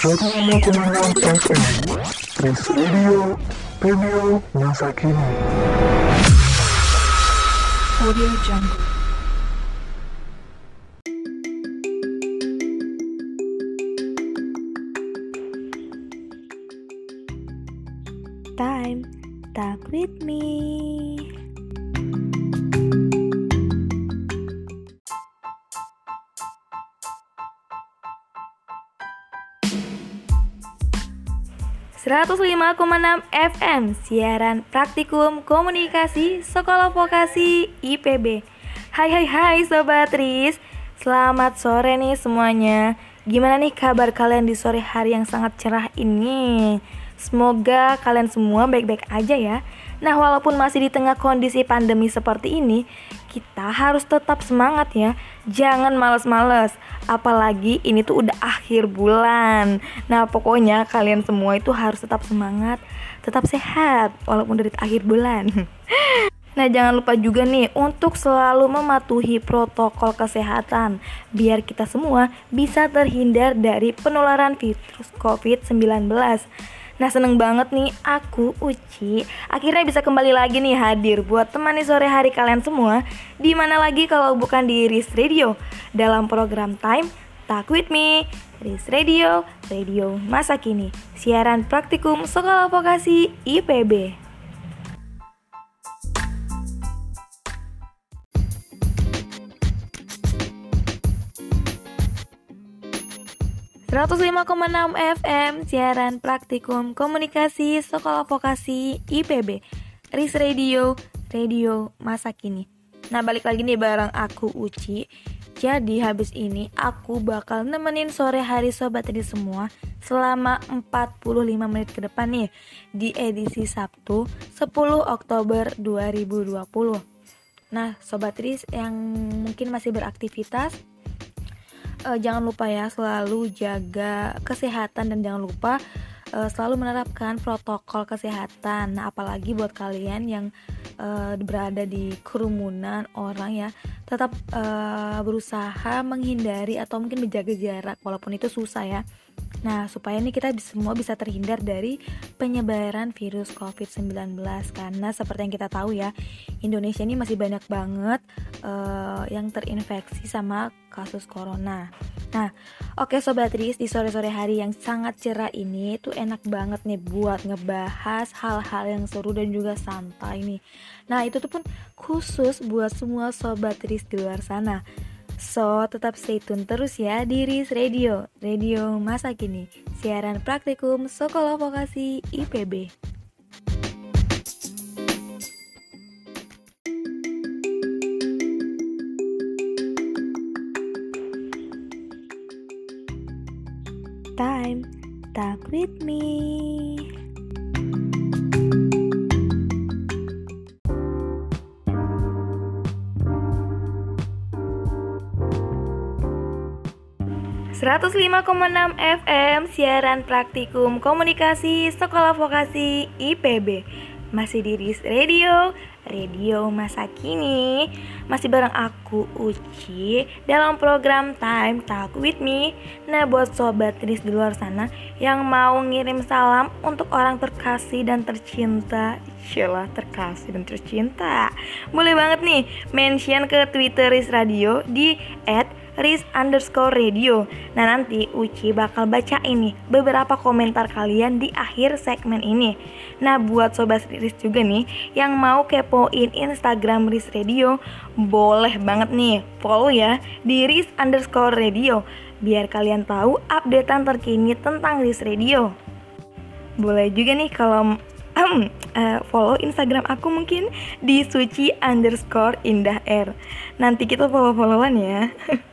105,6 FM Tris Radio Radio Masa Kini Audio Jungle. Time, talk with me. ...105,6 FM... ...siaran praktikum komunikasi Sekolah Vokasi IPB... Hai hai hai Sobat Tris. Selamat sore nih semuanya. Gimana nih kabar kalian di sore hari yang sangat cerah ini? Semoga kalian semua baik-baik aja ya. Nah walaupun masih di tengah kondisi pandemi seperti ini Kita harus tetap semangat ya. Jangan males-males. Apalagi ini tuh udah akhir bulan. Nah pokoknya kalian semua itu harus tetap semangat Tetap sehat Walaupun dari akhir bulan. Nah jangan lupa juga nih untuk selalu mematuhi protokol kesehatan Biar kita semua bisa terhindar dari penularan virus COVID-19 Nah seneng banget nih aku Uci Akhirnya bisa kembali lagi nih hadir buat temani sore hari kalian semua. Di mana lagi kalau bukan di RIS Radio? Dalam program Time Talk With Me RIS Radio, Radio Masa Kini. Siaran praktikum Sekolah Vokasi IPB 105,6 FM siaran praktikum komunikasi Sekolah Vokasi IPB RIS Radio, Radio Masa Kini. Nah balik lagi nih bareng aku Uci. Jadi habis ini aku bakal nemenin sore hari sobat ini semua Selama 45 menit ke depan nih Di edisi Sabtu 10 Oktober 2020 Nah sobat Tris yang mungkin masih beraktivitas uh, jangan lupa ya selalu jaga kesehatan dan jangan lupa uh, selalu menerapkan protokol kesehatan. Nah, apalagi buat kalian yang uh, berada di kerumunan orang ya, tetap uh, berusaha menghindari atau mungkin menjaga jarak walaupun itu susah ya. Nah, supaya nih kita semua bisa terhindar dari penyebaran virus COVID-19 karena seperti yang kita tahu ya, Indonesia ini masih banyak banget uh, yang terinfeksi sama kasus corona. Nah, oke okay, sobat Riz, di sore-sore hari yang sangat cerah ini tuh enak banget nih buat ngebahas hal-hal yang seru dan juga santai nih. Nah, itu tuh pun khusus buat semua sobat Riz di luar sana. So, tetap stay tune terus ya di RIS Radio, Radio Masa Kini, siaran praktikum Sekolah Vokasi IPB. Time, talk with me. 105,6 FM siaran praktikum komunikasi Sekolah Vokasi IPB Masih di RIS Radio, Radio Masa Kini. Masih bareng aku Uci dalam program Time Talk With Me. Nah buat sobat RIS di luar sana yang mau ngirim salam untuk orang terkasih dan tercinta. Sheila terkasih dan tercinta. Boleh banget nih mention ke Twitter RIS Radio di at Riz underscore radio. Nah nanti Uci bakal baca ini beberapa komentar kalian di akhir segmen ini. Nah buat Sobat Riz juga nih yang mau kepoin Instagram Riz Radio Boleh banget nih follow ya di Riz underscore radio Biar kalian tahu updatean terkini tentang Riz Radio. Boleh juga nih kalau um, uh, follow Instagram aku mungkin di suci underscore indah r nanti kita follow followan ya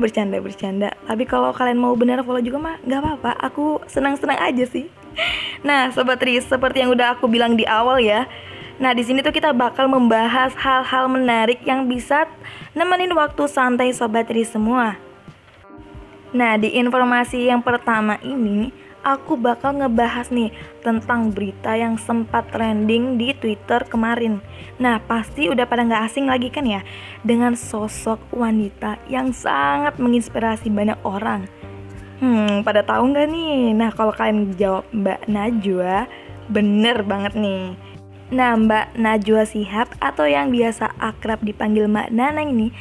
bercanda bercanda tapi kalau kalian mau benar follow juga mah nggak apa-apa. Aku senang-senang aja sih. Nah sobat Riz seperti yang udah aku bilang di awal ya. Nah, di sini tuh kita bakal membahas hal-hal menarik yang bisa nemenin waktu santai sobat Riz semua. Nah, di informasi yang pertama ini, aku bakal ngebahas nih tentang berita yang sempat trending di Twitter kemarin. Nah, pasti udah pada nggak asing lagi kan ya dengan sosok wanita yang sangat menginspirasi banyak orang. Hmm, pada tahu nggak nih? Nah, kalau kalian jawab Mbak Najwa, bener banget nih. Nah, Mbak Najwa Sihab atau yang biasa akrab dipanggil Mbak Nana ini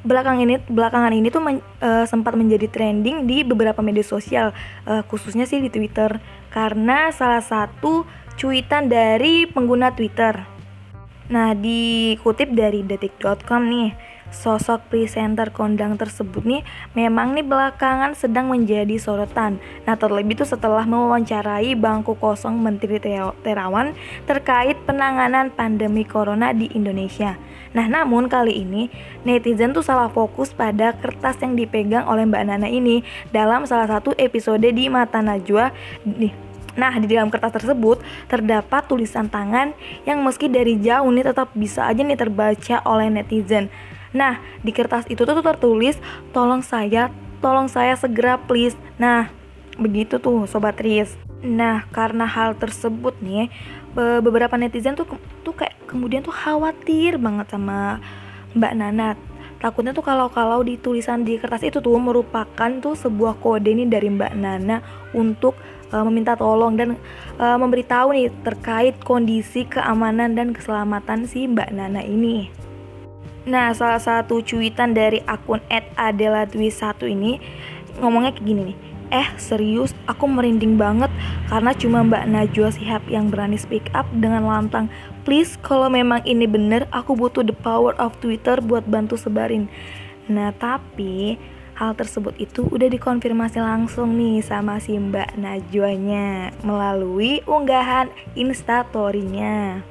belakang ini belakangan ini tuh men, uh, sempat menjadi trending di beberapa media sosial uh, khususnya sih di Twitter karena salah satu cuitan dari pengguna Twitter. Nah, dikutip dari detik.com nih, sosok presenter kondang tersebut nih memang nih belakangan sedang menjadi sorotan. Nah terlebih itu setelah mewawancarai bangku kosong Menteri Terawan terkait penanganan pandemi corona di Indonesia. Nah namun kali ini netizen tuh salah fokus pada kertas yang dipegang oleh Mbak Nana ini dalam salah satu episode di Mata Najwa nih Nah, di dalam kertas tersebut terdapat tulisan tangan yang meski dari jauh nih tetap bisa aja nih terbaca oleh netizen. Nah, di kertas itu tuh tertulis, tolong saya, tolong saya segera please. Nah, begitu tuh Sobat Riz. Nah, karena hal tersebut nih, beberapa netizen tuh tuh kayak kemudian tuh khawatir banget sama Mbak Nana. Takutnya tuh kalau-kalau di tulisan di kertas itu tuh merupakan tuh sebuah kode nih dari Mbak Nana untuk uh, meminta tolong dan uh, memberitahu nih terkait kondisi keamanan dan keselamatan si Mbak Nana ini. Nah, salah satu cuitan dari akun @adeladwi1 ini ngomongnya kayak gini nih. Eh, serius, aku merinding banget karena cuma Mbak Najwa Sihab yang berani speak up dengan lantang. Please, kalau memang ini bener, aku butuh the power of Twitter buat bantu sebarin. Nah, tapi hal tersebut itu udah dikonfirmasi langsung nih sama si Mbak Najwanya melalui unggahan instastorynya.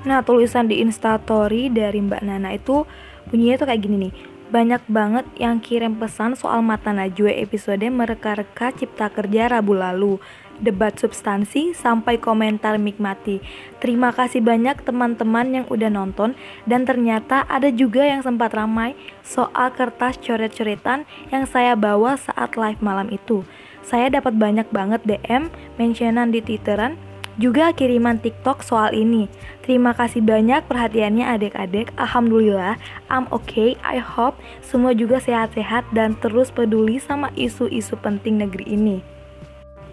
Nah, tulisan di Instastory dari Mbak Nana itu bunyinya tuh kayak gini nih. Banyak banget yang kirim pesan soal Mata Najwa episode mereka-reka cipta kerja Rabu lalu. Debat substansi sampai komentar nikmati. Terima kasih banyak teman-teman yang udah nonton dan ternyata ada juga yang sempat ramai soal kertas coret-coretan yang saya bawa saat live malam itu. Saya dapat banyak banget DM, mentionan di Twitteran, juga kiriman TikTok soal ini. Terima kasih banyak perhatiannya adik-adik. Alhamdulillah, I'm okay. I hope semua juga sehat-sehat dan terus peduli sama isu-isu penting negeri ini.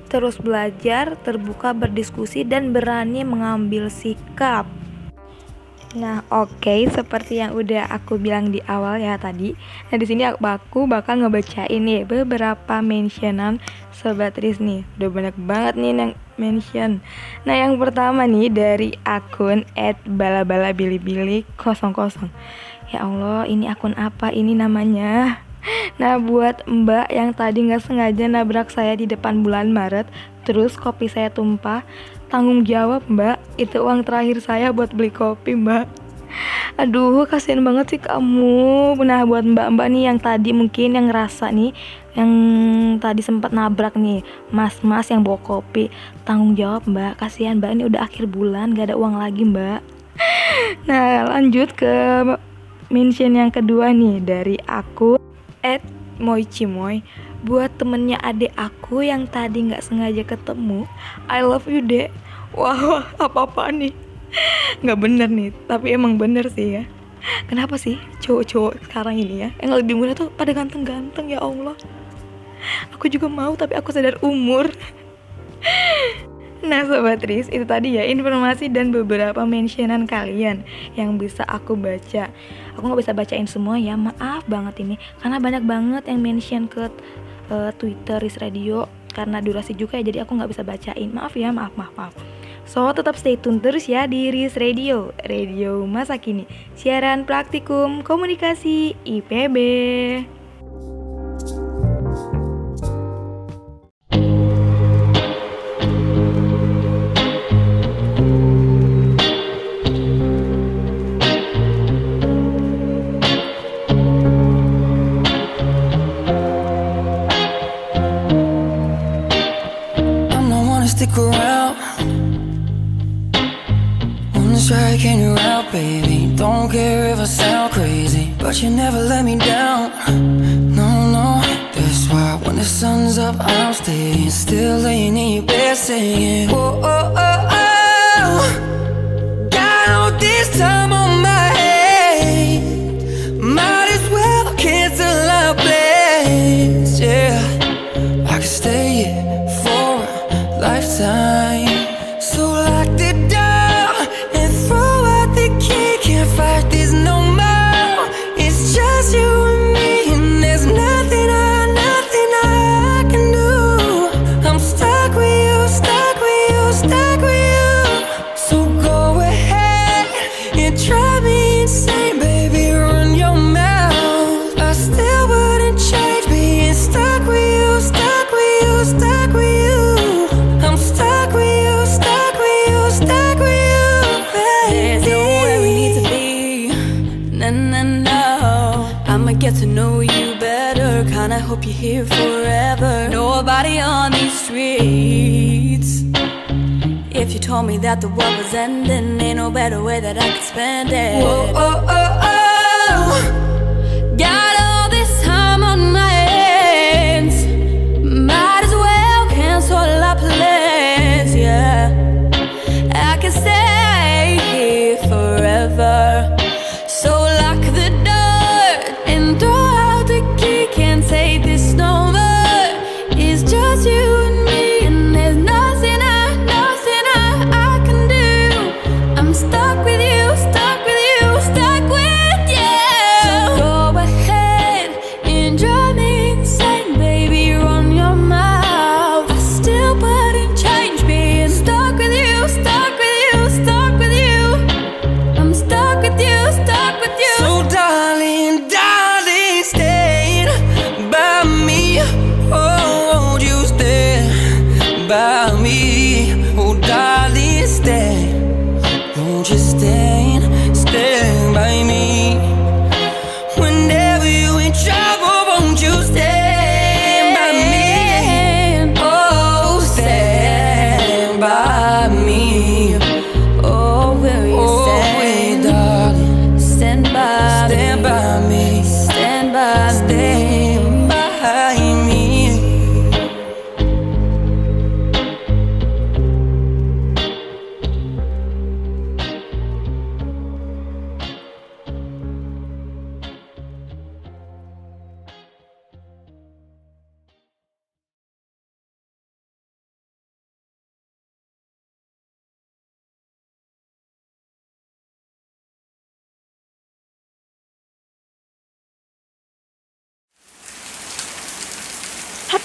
Terus belajar, terbuka berdiskusi dan berani mengambil sikap. Nah, oke, okay, seperti yang udah aku bilang di awal ya tadi. Nah, di sini aku bakal ngebacain nih beberapa mentionan sobat Riz nih. Udah banyak banget nih yang mention. Nah, yang pertama nih dari akun @balabalabilibili00. Ya Allah, ini akun apa ini namanya? Nah, buat Mbak yang tadi nggak sengaja nabrak saya di depan bulan Maret, terus kopi saya tumpah, Tanggung jawab mbak, itu uang terakhir saya buat beli kopi mbak. Aduh, kasihan banget sih kamu. Nah, buat mbak-mbak nih yang tadi mungkin yang ngerasa nih, yang tadi sempat nabrak nih, mas-mas yang bawa kopi, tanggung jawab mbak. Kasihan mbak, ini udah akhir bulan, gak ada uang lagi mbak. Nah, lanjut ke mention yang kedua nih dari aku at Moichimoy buat temennya adik aku yang tadi nggak sengaja ketemu. I love you dek. Wah, wah apa apa nih? Nggak bener nih tapi emang bener sih ya. Kenapa sih cowok-cowok sekarang ini ya yang lebih muda tuh pada ganteng-ganteng ya Allah. Aku juga mau tapi aku sadar umur. Nah Sobat Riz, itu tadi ya informasi dan beberapa mentionan kalian yang bisa aku baca. Aku nggak bisa bacain semua ya, maaf banget ini Karena banyak banget yang mention ke uh, Twitter Riz Radio Karena durasi juga ya, jadi aku nggak bisa bacain. Maaf ya, maaf, maaf, maaf. So, tetap stay tune terus ya di Riz Radio Radio masa kini. Siaran praktikum komunikasi IPB baby Don't care if I sound crazy But you never let me down. No, no That's why when the sun's up I'm staying Still laying in your bed singing. Oh, oh, oh, oh. Got all this time on my head. Might as well cancel our plans Yeah. I could stay here for a lifetime. Told me that the world was ending, ain't no better way that I could spend it. Whoa, oh, oh.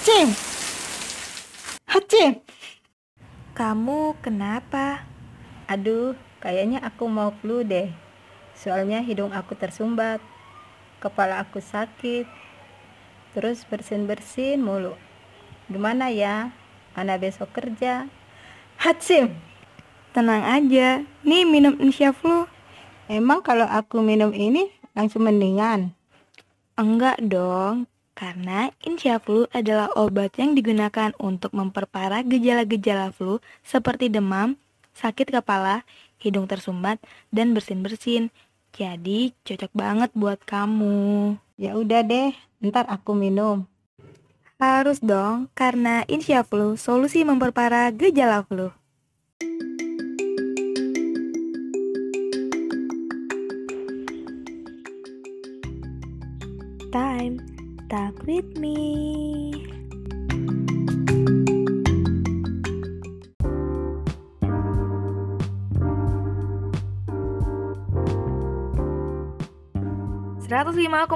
Hacim! Hacim! Kamu kenapa? Aduh, kayaknya aku mau flu deh. Soalnya hidung aku tersumbat, kepala aku sakit, terus bersin-bersin mulu. Gimana ya? Ana besok kerja. Hacim! Tenang aja, nih minum Insya Flu. Emang kalau aku minum ini langsung mendingan? Enggak dong, karena Insya Flu adalah obat yang digunakan untuk memperparah gejala-gejala flu seperti demam, sakit kepala, hidung tersumbat, dan bersin-bersin. Jadi cocok banget buat kamu. Ya udah deh, ntar aku minum. Harus dong, karena Insya Flu solusi memperparah gejala flu. Time, talk with me.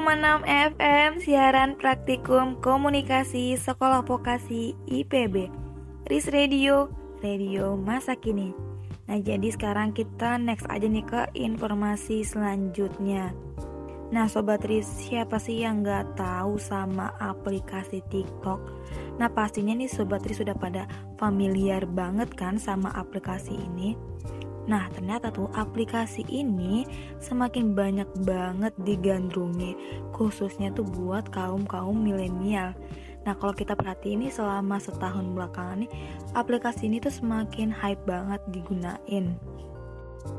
enam FM siaran praktikum komunikasi sekolah vokasi IPB RIS Radio Radio masa kini. Nah jadi sekarang kita next aja nih ke informasi selanjutnya Nah Sobat RIS siapa sih yang nggak tahu sama aplikasi TikTok Nah pastinya nih Sobat RIS sudah pada familiar banget kan sama aplikasi ini Nah, ternyata tuh aplikasi ini semakin banyak banget digandrungi, khususnya tuh buat kaum-kaum milenial. Nah, kalau kita perhatiin nih selama setahun belakangan nih, aplikasi ini tuh semakin hype banget digunain.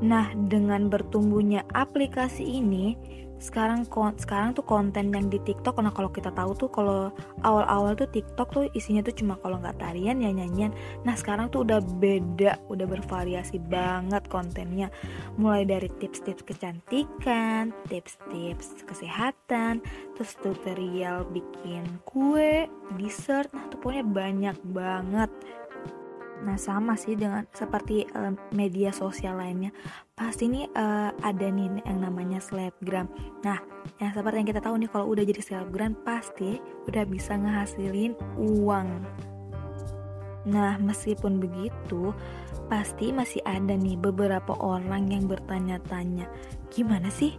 Nah, dengan bertumbuhnya aplikasi ini, sekarang sekarang tuh konten yang di TikTok nah kalau kita tahu tuh kalau awal-awal tuh TikTok tuh isinya tuh cuma kalau nggak tarian ya nyanyian. Nah sekarang tuh udah beda udah bervariasi banget kontennya. Mulai dari tips-tips kecantikan tips-tips kesehatan terus tutorial bikin kue dessert nah tuh pokoknya banyak banget Nah sama sih dengan seperti uh, media sosial lainnya pasti nih uh, ada nih yang namanya selebgram. Nah yang seperti yang kita tahu nih kalau udah jadi selebgram pasti udah bisa ngehasilin uang. Nah meskipun begitu pasti masih ada nih beberapa orang yang bertanya-tanya gimana sih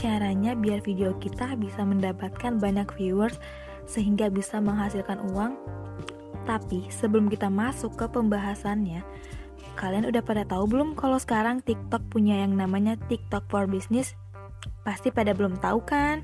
caranya biar video kita bisa mendapatkan banyak viewers sehingga bisa menghasilkan uang tapi sebelum kita masuk ke pembahasannya, kalian udah pada tahu belum kalau sekarang TikTok punya yang namanya TikTok for Business? Pasti pada belum tahu kan?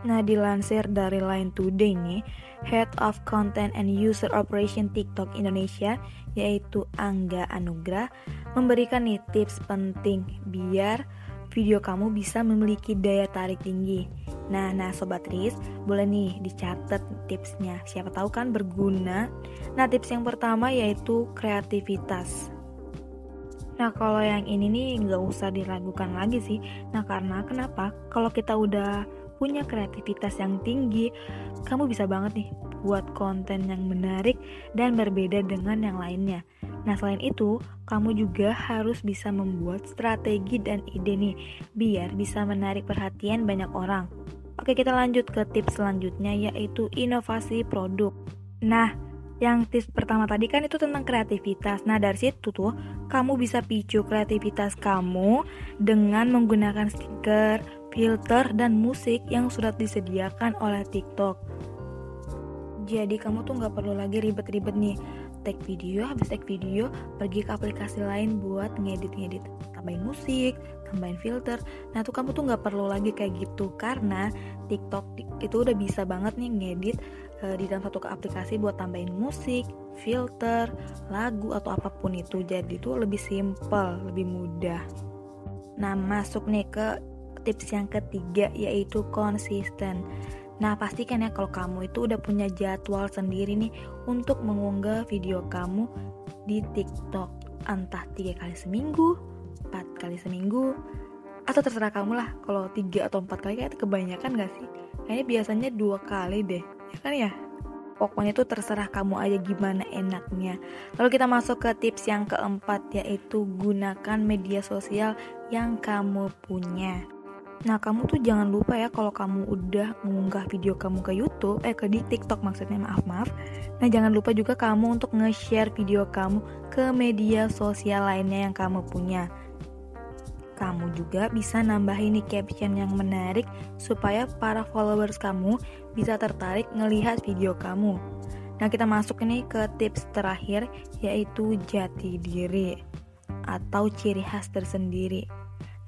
Nah, dilansir dari Line Today nih, Head of Content and User Operation TikTok Indonesia, yaitu Angga Anugrah, memberikan nih tips penting biar video kamu bisa memiliki daya tarik tinggi. Nah, nah sobat Riz, boleh nih dicatat tipsnya. Siapa tahu kan berguna. Nah, tips yang pertama yaitu kreativitas. Nah, kalau yang ini nih nggak usah diragukan lagi sih. Nah, karena kenapa? Kalau kita udah punya kreativitas yang tinggi, kamu bisa banget nih buat konten yang menarik dan berbeda dengan yang lainnya. Nah, selain itu, kamu juga harus bisa membuat strategi dan ide nih, biar bisa menarik perhatian banyak orang. Oke, kita lanjut ke tips selanjutnya, yaitu inovasi produk. Nah, yang tips pertama tadi kan itu tentang kreativitas. Nah, dari situ tuh kamu bisa picu kreativitas kamu dengan menggunakan stiker, filter, dan musik yang sudah disediakan oleh TikTok. Jadi kamu tuh nggak perlu lagi ribet-ribet nih take video, habis take video pergi ke aplikasi lain buat ngedit-ngedit, tambahin musik, tambahin filter. Nah tuh kamu tuh nggak perlu lagi kayak gitu karena TikTok itu udah bisa banget nih ngedit uh, di dalam satu aplikasi buat tambahin musik, filter, lagu atau apa pun itu. Jadi itu lebih simple, lebih mudah. Nah, masuk nih ke tips yang ketiga yaitu konsisten. Nah, pastikan ya kalau kamu itu udah punya jadwal sendiri nih untuk mengunggah video kamu di TikTok. Entah tiga kali seminggu, empat kali seminggu, atau terserah kamu lah. Kalau tiga atau empat kali kayak kebanyakan gak sih? Kayaknya biasanya dua kali deh ya kan ya pokoknya itu terserah kamu aja gimana enaknya lalu kita masuk ke tips yang keempat yaitu gunakan media sosial yang kamu punya Nah kamu tuh jangan lupa ya kalau kamu udah mengunggah video kamu ke YouTube, eh ke di TikTok maksudnya maaf maaf. Nah jangan lupa juga kamu untuk nge-share video kamu ke media sosial lainnya yang kamu punya kamu juga bisa nambahin nih caption yang menarik supaya para followers kamu bisa tertarik ngelihat video kamu. Nah, kita masuk ini ke tips terakhir yaitu jati diri atau ciri khas tersendiri.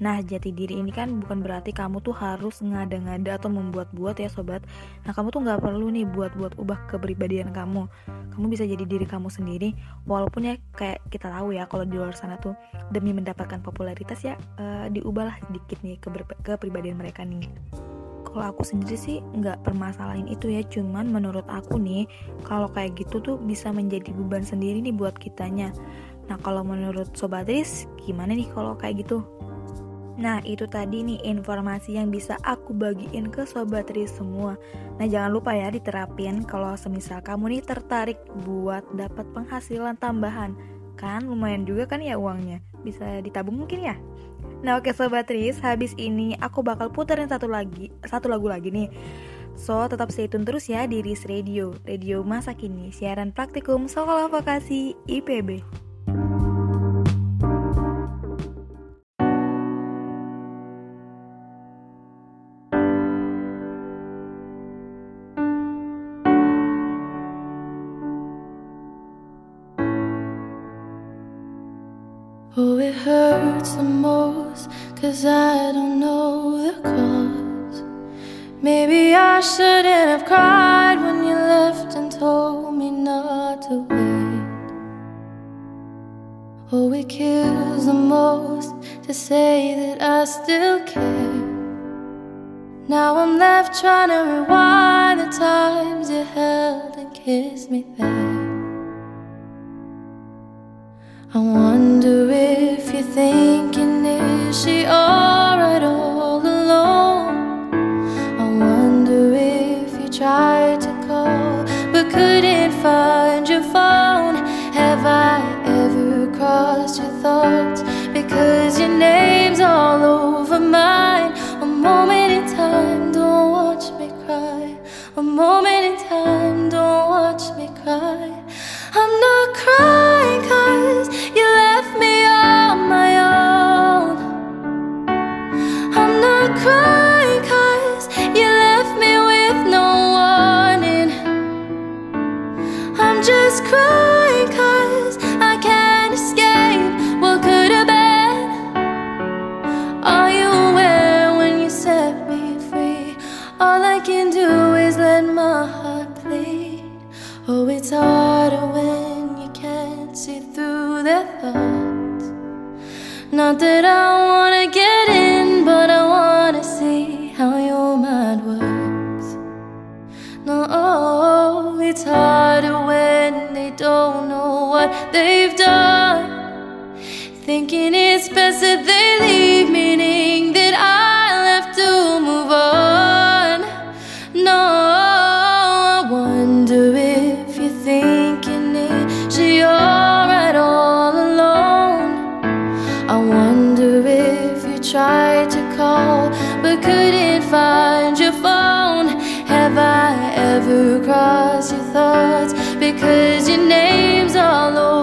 Nah, jati diri ini kan bukan berarti kamu tuh harus ngada-ngada atau membuat-buat ya sobat. Nah, kamu tuh nggak perlu nih buat-buat ubah kepribadian kamu. Kamu bisa jadi diri kamu sendiri, walaupun ya kayak kita tahu ya kalau di luar sana tuh demi mendapatkan popularitas ya uh, diubahlah sedikit nih ke kepribadian mereka nih. Kalau aku sendiri sih nggak permasalahin itu ya, cuman menurut aku nih kalau kayak gitu tuh bisa menjadi beban sendiri nih buat kitanya. Nah kalau menurut Sobat Riz, gimana nih kalau kayak gitu? Nah itu tadi nih informasi yang bisa aku bagiin ke Sobat Riz semua. Nah jangan lupa ya diterapin kalau semisal kamu nih tertarik buat dapat penghasilan tambahan. Kan lumayan juga kan ya uangnya? Bisa ditabung mungkin ya? Nah oke Sobat Riz habis ini aku bakal puterin satu lagi satu lagu lagi nih. So tetap stay tune terus ya di Riz Radio Radio masa kini siaran praktikum sekolah vokasi IPB hurts the most, cause I don't know the cause. Maybe I shouldn't have cried when you left and told me not to wait. Oh, it kills the most to say that I still care. Now I'm left trying to rewind the times you held and kissed me there. I wonder if you're thinking, is she alright all alone? I wonder if you tried to call but couldn't find your phone. Have I ever crossed your thoughts? Because your name's all over mine. A moment in time, don't watch me cry. A moment in time, don't watch me cry. I'm not crying thoughts because your name's all over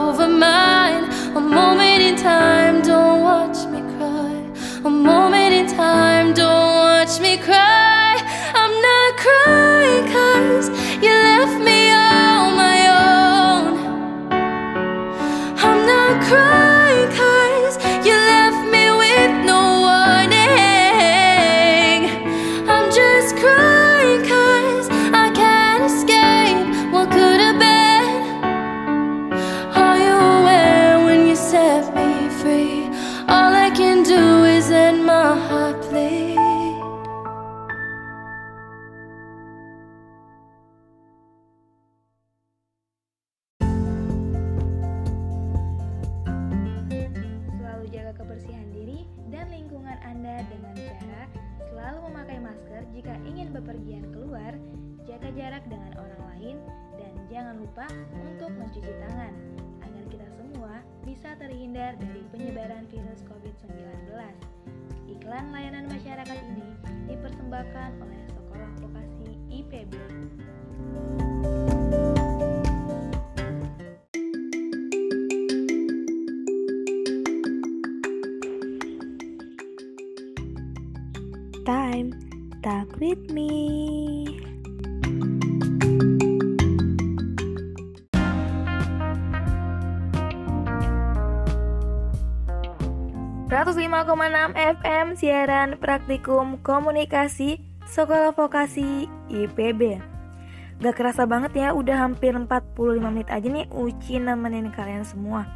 virus COVID-19. Iklan layanan masyarakat ini dipersembahkan oleh Sekolah Vokasi IPB. Time, talk with me. Enam FM siaran praktikum komunikasi Sekolah Vokasi IPB. Gak kerasa banget ya, udah hampir 45 menit aja nih Uci nemenin kalian semua.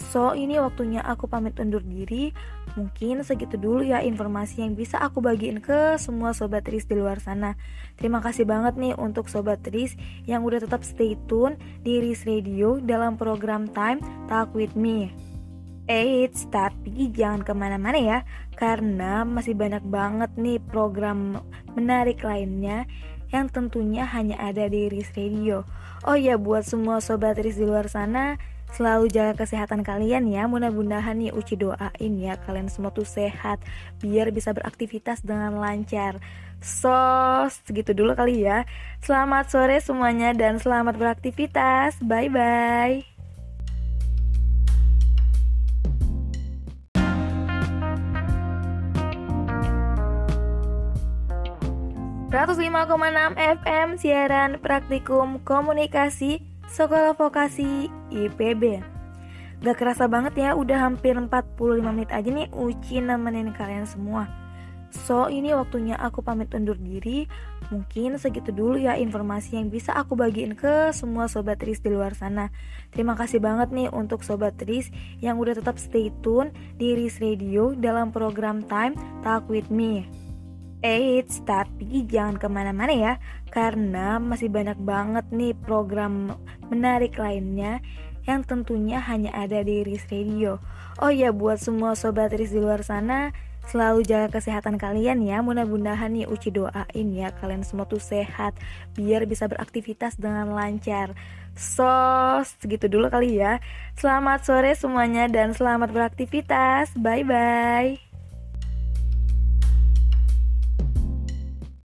So, ini waktunya aku pamit undur diri. Mungkin segitu dulu ya informasi yang bisa aku bagiin ke semua sobat Tris di luar sana. Terima kasih banget nih untuk sobat Tris yang udah tetap stay tune di Riz Radio dalam program Time Talk With Me. Eits, tapi jangan ke mana-mana ya, karena masih banyak banget nih program menarik lainnya yang tentunya hanya ada di Riz Radio. Oh ya, buat semua sobat Riz di luar sana, selalu jaga kesehatan kalian ya. Mudah-mudahan nih Uci doain ya kalian semua tuh sehat biar bisa beraktivitas dengan lancar. So, segitu dulu kali ya. Selamat sore semuanya dan selamat beraktivitas. Bye 105,6 FM siaran praktikum komunikasi Sekolah Vokasi IPB. Gak kerasa banget ya, udah hampir 45 menit aja nih Uci nemenin kalian semua. So, ini waktunya aku pamit undur diri. Mungkin segitu dulu ya informasi yang bisa aku bagiin ke semua sobat Tris di luar sana. Terima kasih banget nih untuk sobat Tris yang udah tetap stay tune di Riz Radio dalam program Time Talk With Me. Eits, tapi jangan ke mana-mana ya, karena masih banyak banget nih program menarik lainnya yang tentunya hanya ada di Riz Radio. Oh ya, buat semua sobat Riz di luar sana, selalu jaga kesehatan kalian ya. Mudah-mudahan nih Uci doain ya kalian semua tuh sehat biar bisa beraktivitas dengan lancar. So, segitu dulu kali ya. Selamat sore semuanya dan selamat beraktivitas. Bye bye.